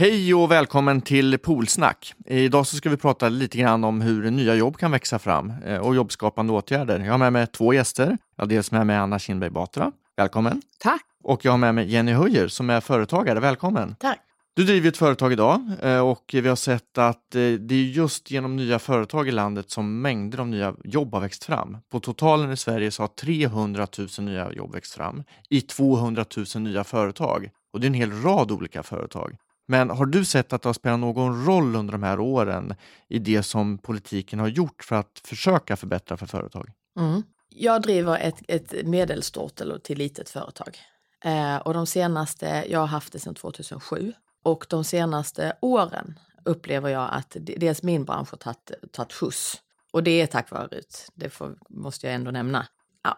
Hej och välkommen till Poolsnack. Idag så ska vi prata lite grann om hur nya jobb kan växa fram eh, och jobbskapande åtgärder. Jag har med mig två gäster. Jag har dels med mig Anna Kinberg Batra. Välkommen! Tack! Och jag har med mig Jenny Höjer som är företagare. Välkommen! Tack! Du driver ett företag idag eh, och vi har sett att eh, det är just genom nya företag i landet som mängder av nya jobb har växt fram. På totalen i Sverige så har 300 000 nya jobb växt fram i 200 000 nya företag. Och det är en hel rad olika företag. Men har du sett att det har spelat någon roll under de här åren i det som politiken har gjort för att försöka förbättra för företag? Mm. Jag driver ett, ett medelstort eller till litet företag. Eh, och de senaste, jag har haft det sedan 2007, och de senaste åren upplever jag att dels min bransch har tagit, tagit skjuts. Och det är tack vare RUT, det får, måste jag ändå nämna.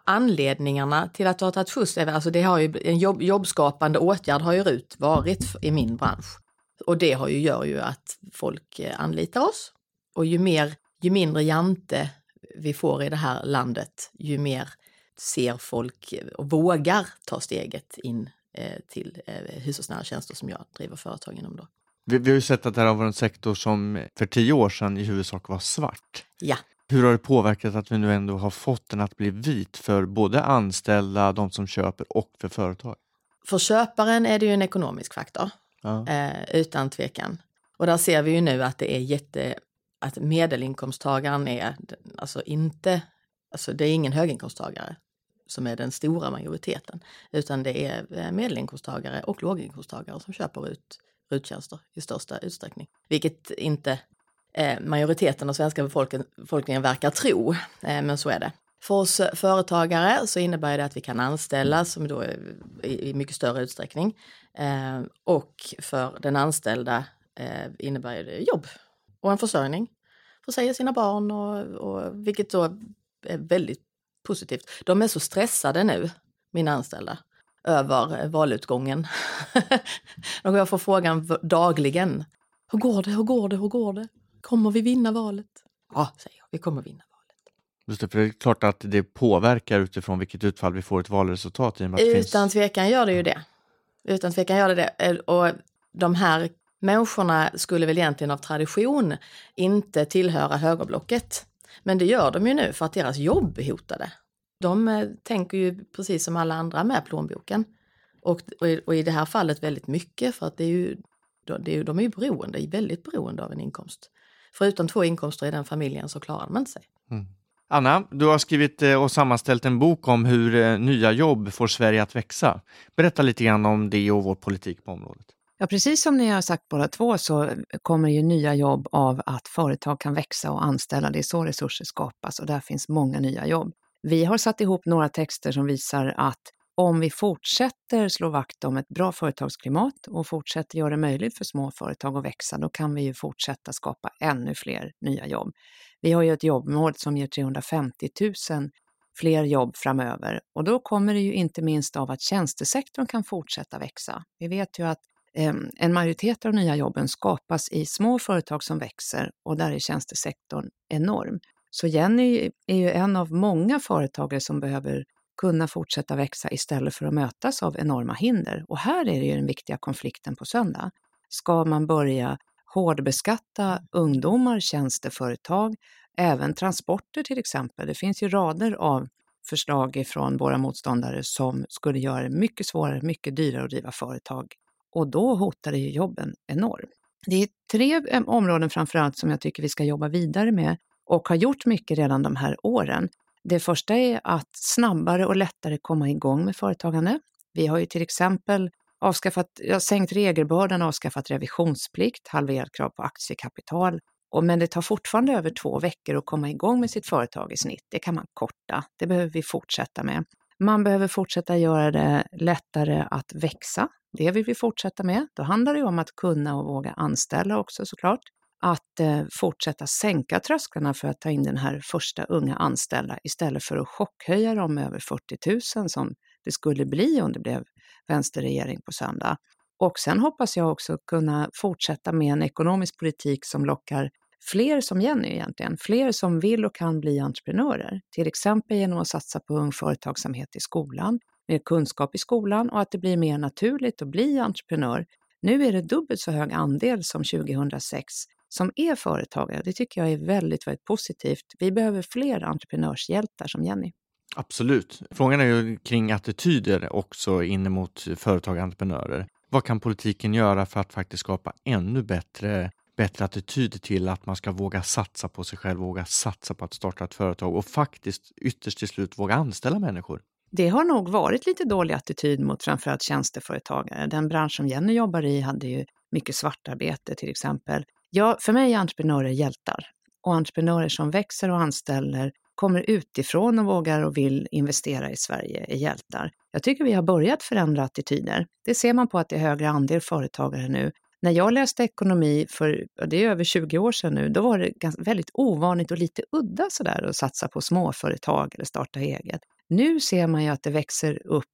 Anledningarna till att det har tagit skjuts, alltså det har ju, en jobb, jobbskapande åtgärd har ju RUT varit i min bransch. Och det har ju, gör ju att folk eh, anlitar oss. Och ju, mer, ju mindre jante vi får i det här landet, ju mer ser folk och vågar ta steget in eh, till eh, hushållsnära tjänster som jag driver företag inom. Då. Vi, vi har ju sett att det här var en sektor som för tio år sedan i huvudsak var svart. Ja. Hur har det påverkat att vi nu ändå har fått den att bli vit för både anställda, de som köper och för företag? För köparen är det ju en ekonomisk faktor ja. eh, utan tvekan. Och där ser vi ju nu att det är jätte, att medelinkomsttagaren är alltså inte, alltså det är ingen höginkomsttagare som är den stora majoriteten, utan det är eh, medelinkomsttagare och låginkomsttagare som köper ut ruttjänster i största utsträckning. Vilket inte eh, majoriteten av svenska befolkningen verkar tro, eh, men så är det. För oss eh, företagare så innebär det att vi kan anställa som då eh, i mycket större utsträckning. Eh, och för den anställda eh, innebär det jobb och en försörjning för sig och sina barn, och, och, vilket då är väldigt positivt. De är så stressade nu, mina anställda, över eh, valutgången. jag får frågan dagligen. Hur går det? Hur går det? Hur går det? Kommer vi vinna valet? Ja, säger jag, vi kommer vinna. Just det, för det är klart att det påverkar utifrån vilket utfall vi får ett valresultat. I Utan finns... tvekan gör det ju det. Utan tvekan gör det det. Eh, och de här människorna skulle väl egentligen av tradition inte tillhöra högerblocket. Men det gör de ju nu för att deras jobb är hotade. De eh, tänker ju precis som alla andra med plånboken. Och, och, i, och det här fallet väldigt mycket för att det är ju, det är, de är ju beroende, väldigt beroende av en inkomst. Förutom två inkomster i den familjen så klarar inte sig. Mm. Anna, du har skrivit eh, och sammanställt en bok om hur eh, nya jobb får Sverige att växa. Berätta lite grann om det och vår politik på området. Ja, precis som ni har sagt båda två så kommer ju nya jobb av att företag kan växa och anställa. Det är så resurser skapas och där finns många nya jobb. Vi har satt ihop några texter som visar att om vi fortsätter slå vakt om ett bra företagsklimat och fortsätter göra det möjligt för små företag att växa, då kan vi ju fortsätta skapa ännu fler nya jobb. Vi har ju ett jobbmål som ger 350 000 fler jobb framöver och då kommer det ju inte minst av att tjänstesektorn kan fortsätta växa. Vi vet ju att eh, en majoritet av de nya jobben skapas i små företag som växer och där är tjänstesektorn enorm. Så Jenny är ju en av många företagare som behöver kunna fortsätta växa istället för att mötas av enorma hinder. Och här är det ju den viktiga konflikten på söndag. Ska man börja hårdbeskatta ungdomar, tjänsteföretag, även transporter till exempel. Det finns ju rader av förslag ifrån våra motståndare som skulle göra det mycket svårare, mycket dyrare att driva företag. Och då hotar det ju jobben enormt. Det är tre eh, områden framförallt som jag tycker vi ska jobba vidare med och har gjort mycket redan de här åren. Det första är att snabbare och lättare komma igång med företagande. Vi har ju till exempel avskaffat, ja, sänkt regelbördan, avskaffat revisionsplikt, halverat krav på aktiekapital. Och, men det tar fortfarande över två veckor att komma igång med sitt företag i snitt. Det kan man korta. Det behöver vi fortsätta med. Man behöver fortsätta göra det lättare att växa. Det vill vi fortsätta med. Då handlar det om att kunna och våga anställa också såklart. Att eh, fortsätta sänka trösklarna för att ta in den här första unga anställda istället för att chockhöja dem med över 40 000 som det skulle bli om det blev vänsterregering på söndag. Och sen hoppas jag också kunna fortsätta med en ekonomisk politik som lockar fler som Jenny egentligen, fler som vill och kan bli entreprenörer. Till exempel genom att satsa på ung företagsamhet i skolan, mer kunskap i skolan och att det blir mer naturligt att bli entreprenör Nu är det dubbelt så hög andel som 2006 som är företagare. Det tycker jag är väldigt, väldigt positivt. Vi behöver fler entreprenörshjältar som Jenny. Absolut. Frågan är ju kring attityder också in mot företag och entreprenörer. Vad kan politiken göra för att faktiskt skapa ännu bättre, bättre attityd till att man ska våga satsa på sig själv, våga satsa på att starta ett företag och faktiskt ytterst till slut våga anställa människor? Det har nog varit lite dålig attityd mot framförallt tjänsteföretagare. Den bransch som Jenny jobbar i hade ju mycket svartarbete till exempel. Ja, för mig är entreprenörer hjältar och entreprenörer som växer och anställer kommer utifrån och vågar och vill investera i Sverige är hjältar. Jag tycker vi har börjat förändra attityder. Det ser man på att det är högre andel företagare nu. När jag läste ekonomi för, det är över 20 år sedan nu, då var det väldigt ovanligt och lite udda sådär att satsa på småföretag eller starta eget. Nu ser man ju att det växer upp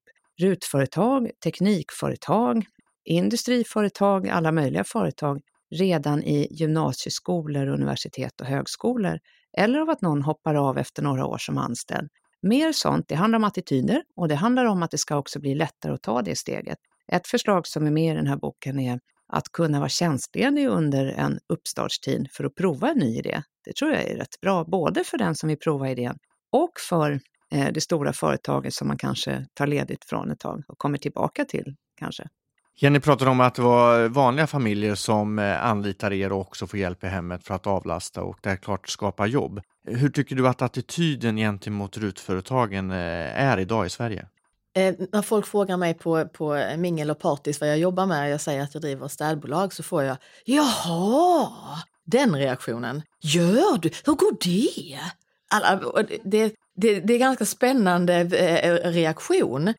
rutföretag, teknikföretag, industriföretag, alla möjliga företag redan i gymnasieskolor, universitet och högskolor eller av att någon hoppar av efter några år som anställd. Mer sånt, det handlar om attityder och det handlar om att det ska också bli lättare att ta det steget. Ett förslag som är med i den här boken är att kunna vara tjänstledig under en uppstartstid för att prova en ny idé. Det tror jag är rätt bra, både för den som vill prova idén och för eh, det stora företaget som man kanske tar ledigt från ett tag och kommer tillbaka till kanske. Jenny pratade om att det var vanliga familjer som eh, anlitar er och också får hjälp i hemmet för att avlasta och det är klart skapa jobb. Hur tycker du att attityden gentemot RUT-företagen eh, är idag i Sverige? Eh, när folk frågar mig på, på mingel och partis vad jag jobbar med, jag säger att jag driver städbolag, så får jag “Jaha!” Den reaktionen. “Gör du? Hur går det?” Alla, det, det, det är ganska spännande reaktion.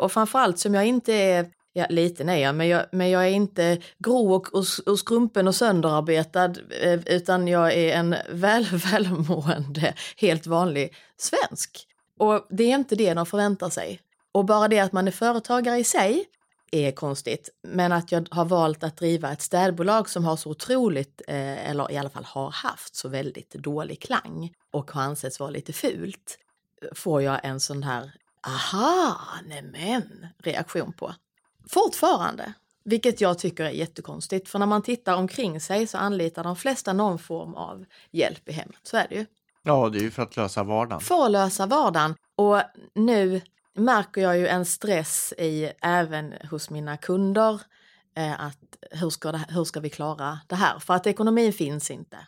Och framförallt som jag inte är Ja, liten är jag, men jag, men jag är inte grå och, och, och skrumpen och sönderarbetad, eh, utan jag är en väl, välmående, helt vanlig svensk. Och det är inte det de förväntar sig. Och bara det att man är företagare i sig är konstigt, men att jag har valt att driva ett städbolag som har så otroligt, eh, eller i alla fall har haft så väldigt dålig klang och har ansetts vara lite fult, eh, får jag en sån här aha, nämen reaktion på. Fortfarande. Vilket jag tycker är jättekonstigt, för när man tittar omkring sig så anlitar de flesta någon form av hjälp i hemmet. Så är det ju. Ja, det är ju för att lösa vardagen. För att lösa vardagen. Och nu märker jag ju en stress i även hos mina kunder. Eh, att hur ska, det, hur ska vi klara det här? För att ekonomin finns inte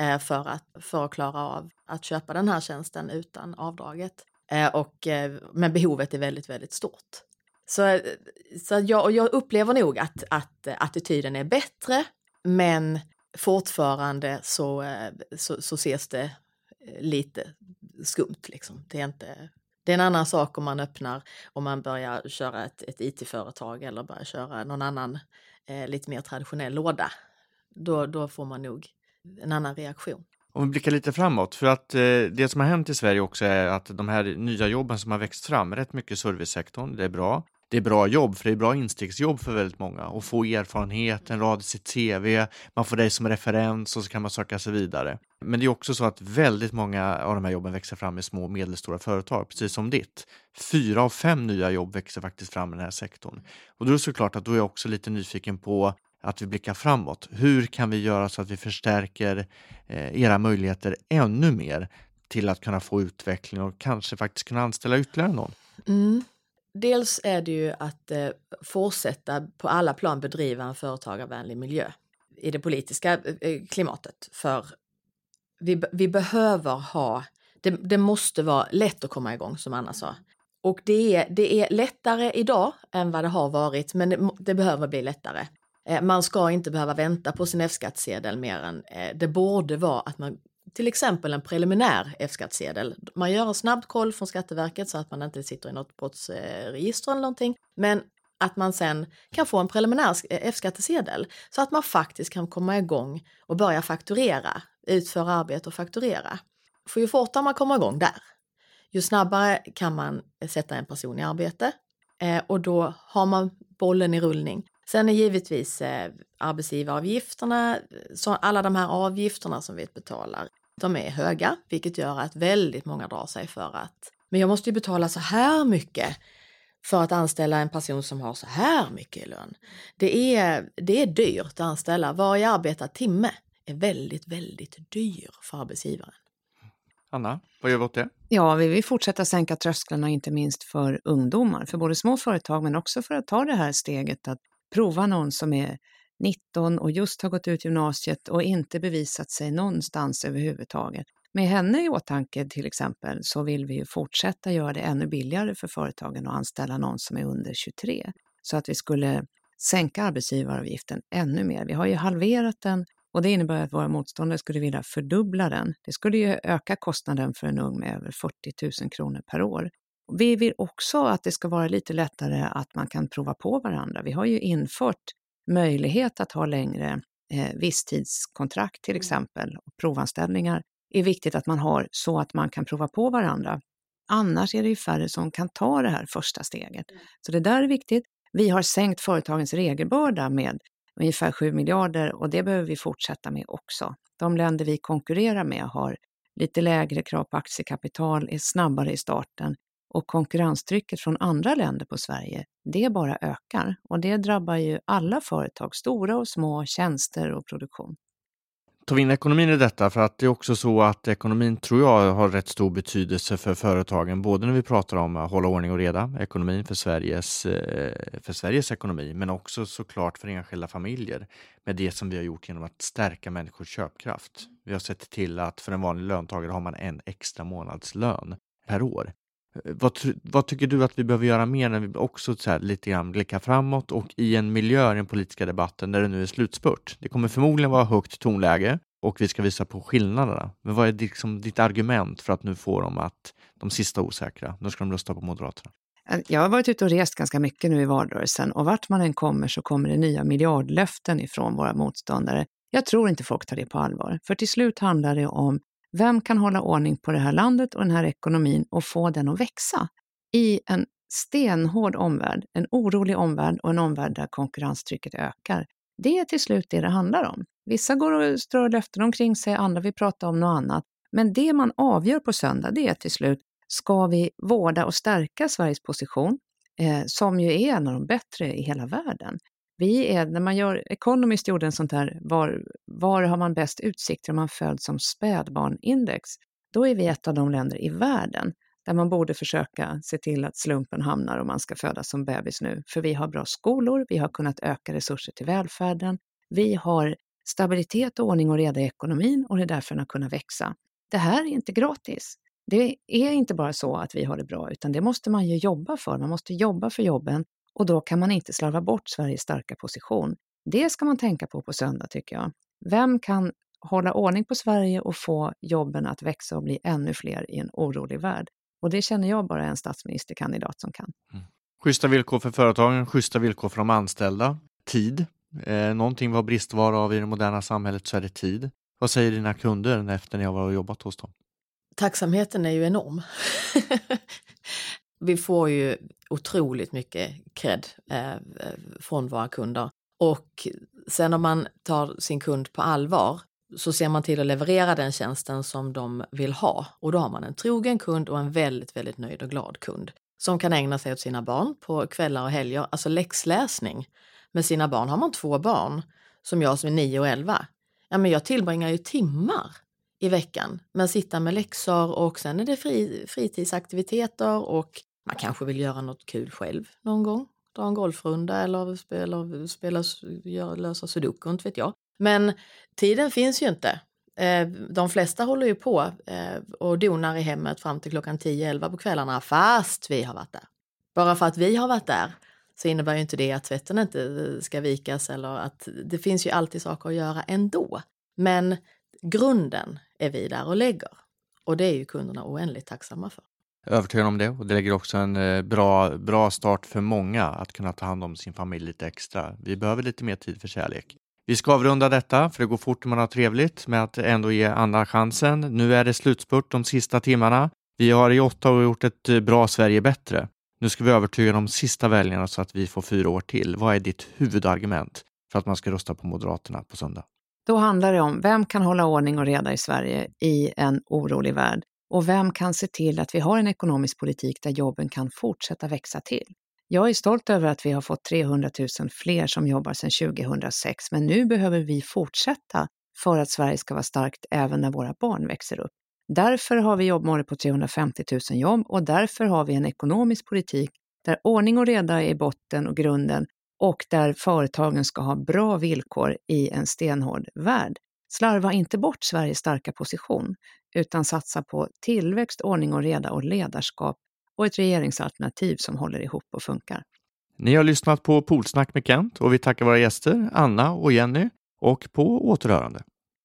eh, för, att, för att klara av att köpa den här tjänsten utan avdraget. Eh, och, eh, men behovet är väldigt, väldigt stort. Så, eh, så jag, jag upplever nog att, att eh, attityden är bättre, men fortfarande så, eh, så, så ses det lite skumt. Liksom. Det, är inte, det är en annan sak om man öppnar, om man börjar köra ett, ett IT-företag eller börjar köra någon annan eh, lite mer traditionell låda. Då, då får man nog en annan reaktion. Om vi blickar lite framåt, för att eh, det som har hänt i Sverige också är att de här nya jobben som har växt fram, rätt mycket i servicesektorn, det är bra det är bra jobb, för det är bra instegsjobb för väldigt många och få erfarenhet, en rad i sitt CV, man får dig som referens och så kan man söka sig vidare. Men det är också så att väldigt många av de här jobben växer fram i små och medelstora företag, precis som ditt. Fyra av fem nya jobb växer faktiskt fram i den här sektorn. Och då är det såklart att då är jag också lite nyfiken på att vi blickar framåt. Hur kan vi göra så att vi förstärker eh, era möjligheter ännu mer till att kunna få utveckling och kanske faktiskt kunna anställa ytterligare någon? Mm. Dels är det ju att eh, fortsätta på alla plan bedriva en företagarvänlig miljö i det politiska eh, eh klimatet. För vi, vi behöver ha, det, det, måste vara lätt att komma igång som Anna sa. Och det är, det är lättare idag än vad det har varit, men det, det behöver bli lättare. Eh, man ska inte behöva vänta på sin F-skattsedel mer än eh, det borde vara att man till exempel en preliminär F-skattsedel. Man gör en snabb koll från Skatteverket så att man inte sitter i något brottsregister eller någonting. Men att man sen kan få en preliminär eh, F-skattesedel så att man faktiskt kan komma igång och börja fakturera, utföra arbete och fakturera. För ju fortare man kommer igång där, ju snabbare kan man sätta en person i arbete eh, och då har man bollen i rullning. Sen är givetvis eh, arbetsgivaravgifterna, så alla de här avgifterna som vi betalar, de är höga, vilket gör att väldigt många drar sig för att men jag måste ju betala så här mycket för att anställa en person som har så här mycket i lön. Det är, det är dyrt att anställa. Varje arbetad timme är väldigt, väldigt dyr för arbetsgivaren. Anna, vad gör vi åt det? Ja, vi vill fortsätta sänka trösklarna, inte minst för ungdomar, för både små företag men också för att ta det här steget att prova någon som är 19 och just har gått ut gymnasiet och inte bevisat sig någonstans överhuvudtaget. Med henne i åtanke till exempel så vill vi ju fortsätta göra det ännu billigare för företagen att anställa någon som är under 23. Så att vi skulle sänka arbetsgivaravgiften ännu mer. Vi har ju halverat den och det innebär att våra motståndare skulle vilja fördubbla den. Det skulle ju öka kostnaden för en ung med över 40 000 kronor per år. Vi vill också att det ska vara lite lättare att man kan prova på varandra. Vi har ju infört möjlighet att ha längre eh, visstidskontrakt till mm. exempel, och provanställningar är viktigt att man har så att man kan prova på varandra. Annars är det ju färre som kan ta det här första steget. Mm. Så det där är viktigt. Vi har sänkt företagens regelbörda med ungefär 7 miljarder och det behöver vi fortsätta med också. De länder vi konkurrerar med har lite lägre krav på aktiekapital, är snabbare i starten och konkurrenstrycket från andra länder på Sverige, det bara ökar och det drabbar ju alla företag, stora och små, tjänster och produktion tar vi in ekonomin i detta för att det är också så att ekonomin tror jag har rätt stor betydelse för företagen, både när vi pratar om att hålla ordning och reda, ekonomin för Sveriges, eh, för Sveriges ekonomi, men också såklart för enskilda familjer med det som vi har gjort genom att stärka människors köpkraft. Vi har sett till att för en vanlig löntagare har man en extra månadslön per år. Eh, vad, vad, tycker du att vi behöver göra mer när vi också så här, lite grann blickar framåt och i en miljö i den politiska debatten där det nu är slutspurt? Det kommer förmodligen vara högt tonläge och vi ska visa på skillnaderna. Men vad är liksom ditt argument för att nu få dem att, de sista osäkra, nu ska de rösta på Moderaterna? Eh, jag har varit ute och rest ganska mycket nu i valrörelsen och vart man än kommer så kommer det nya miljardlöften ifrån våra motståndare. Jag tror inte folk tar det på allvar, för till slut handlar det om vem kan hålla ordning på det här landet och den här ekonomin och få den att växa i en stenhård omvärld, en orolig omvärld och en omvärld där konkurrenstrycket ökar. Det är till slut det det handlar om. Vissa går och strör löften omkring sig, andra vill prata om något annat. Men det man avgör på söndag, det är till slut, ska vi vårda och stärka Sveriges position, eh, som ju är en av de bättre i hela världen? Vi är, när man gör, Economist gjorde en sånt här, var, var har man bäst utsikter om man föds som spädbarnindex? Då är vi ett av de länder i världen där man borde försöka se till att slumpen hamnar om man ska födas som bebis nu. För vi har bra skolor, vi har kunnat öka resurser till välfärden, vi har stabilitet och ordning och reda i ekonomin och det är därför den har kunnat växa. Det här är inte gratis. Det är inte bara så att vi har det bra, utan det måste man ju jobba för. Man måste jobba för jobben och då kan man inte slarva bort Sveriges starka position. Det ska man tänka på på söndag tycker jag. Vem kan hålla ordning på Sverige och få jobben att växa och bli ännu fler i en orolig värld? Och det känner jag bara en statsministerkandidat som kan. Mm. Schyssta villkor för företagen, schyssta villkor för de anställda, tid. Eh, någonting vi har bristvara av i det moderna samhället så är det tid. Vad säger dina kunder efter ni har jobbat hos dem? Tacksamheten är ju enorm. vi får ju otroligt mycket cred eh, från våra kunder. Och sen om man tar sin kund på allvar så ser man till att leverera den tjänsten som de vill ha. Och då har man en trogen kund och en väldigt, väldigt nöjd och glad kund som kan ägna sig åt sina barn på kvällar och helger, alltså läxläsning. Med sina barn har man två barn, som jag som är 9 och 11. Ja, men jag tillbringar ju timmar i veckan med att sitta med läxor och sen är det fri, fritidsaktiviteter och man kanske vill göra något kul själv någon gång. Dra en golfrunda eller spela, spela, göra, lösa sudoku, inte vet jag. Men tiden finns ju inte. Eh, de flesta håller ju på eh, och donar i hemmet fram till klockan 10-11 på kvällarna fast vi har varit där. Bara för att vi har varit där så innebär ju inte det att tvätten inte eh, ska vikas eller att det finns ju alltid saker att göra ändå. Men grunden är vi där och lägger och det är ju kunderna oändligt tacksamma för övertygad om det och det lägger också en eh, bra, bra start för många att kunna ta hand om sin familj lite extra. Vi behöver lite mer tid för kärlek. Vi ska avrunda detta, för det går fort när man har trevligt med att ändå ge andra chansen. Nu är det slutspurt de sista timmarna. Vi har i åtta år gjort ett eh, bra Sverige bättre. Nu ska vi övertyga de sista väljarna så att vi får fyra år till. Vad är ditt huvudargument för att man ska rösta på Moderaterna på söndag? Då handlar det om vem kan hålla ordning och reda i Sverige i en orolig värld? Och vem kan se till att vi har en ekonomisk politik där jobben kan fortsätta växa till? Jag är stolt över att vi har fått 300 000 fler som jobbar sedan 2006, men nu behöver vi fortsätta för att Sverige ska vara starkt även när våra barn växer upp. Därför har vi jobbmålet på 350 000 jobb och därför har vi en ekonomisk politik där ordning och reda är botten och grunden och där företagen ska ha bra villkor i en stenhård värld. Slarva inte bort Sveriges starka position, utan satsa på tillväxt, ordning och reda och ledarskap och ett regeringsalternativ som håller ihop och funkar. Ni har lyssnat på Polsnack med Kent och vi tackar våra gäster Anna och Jenny och på återhörande.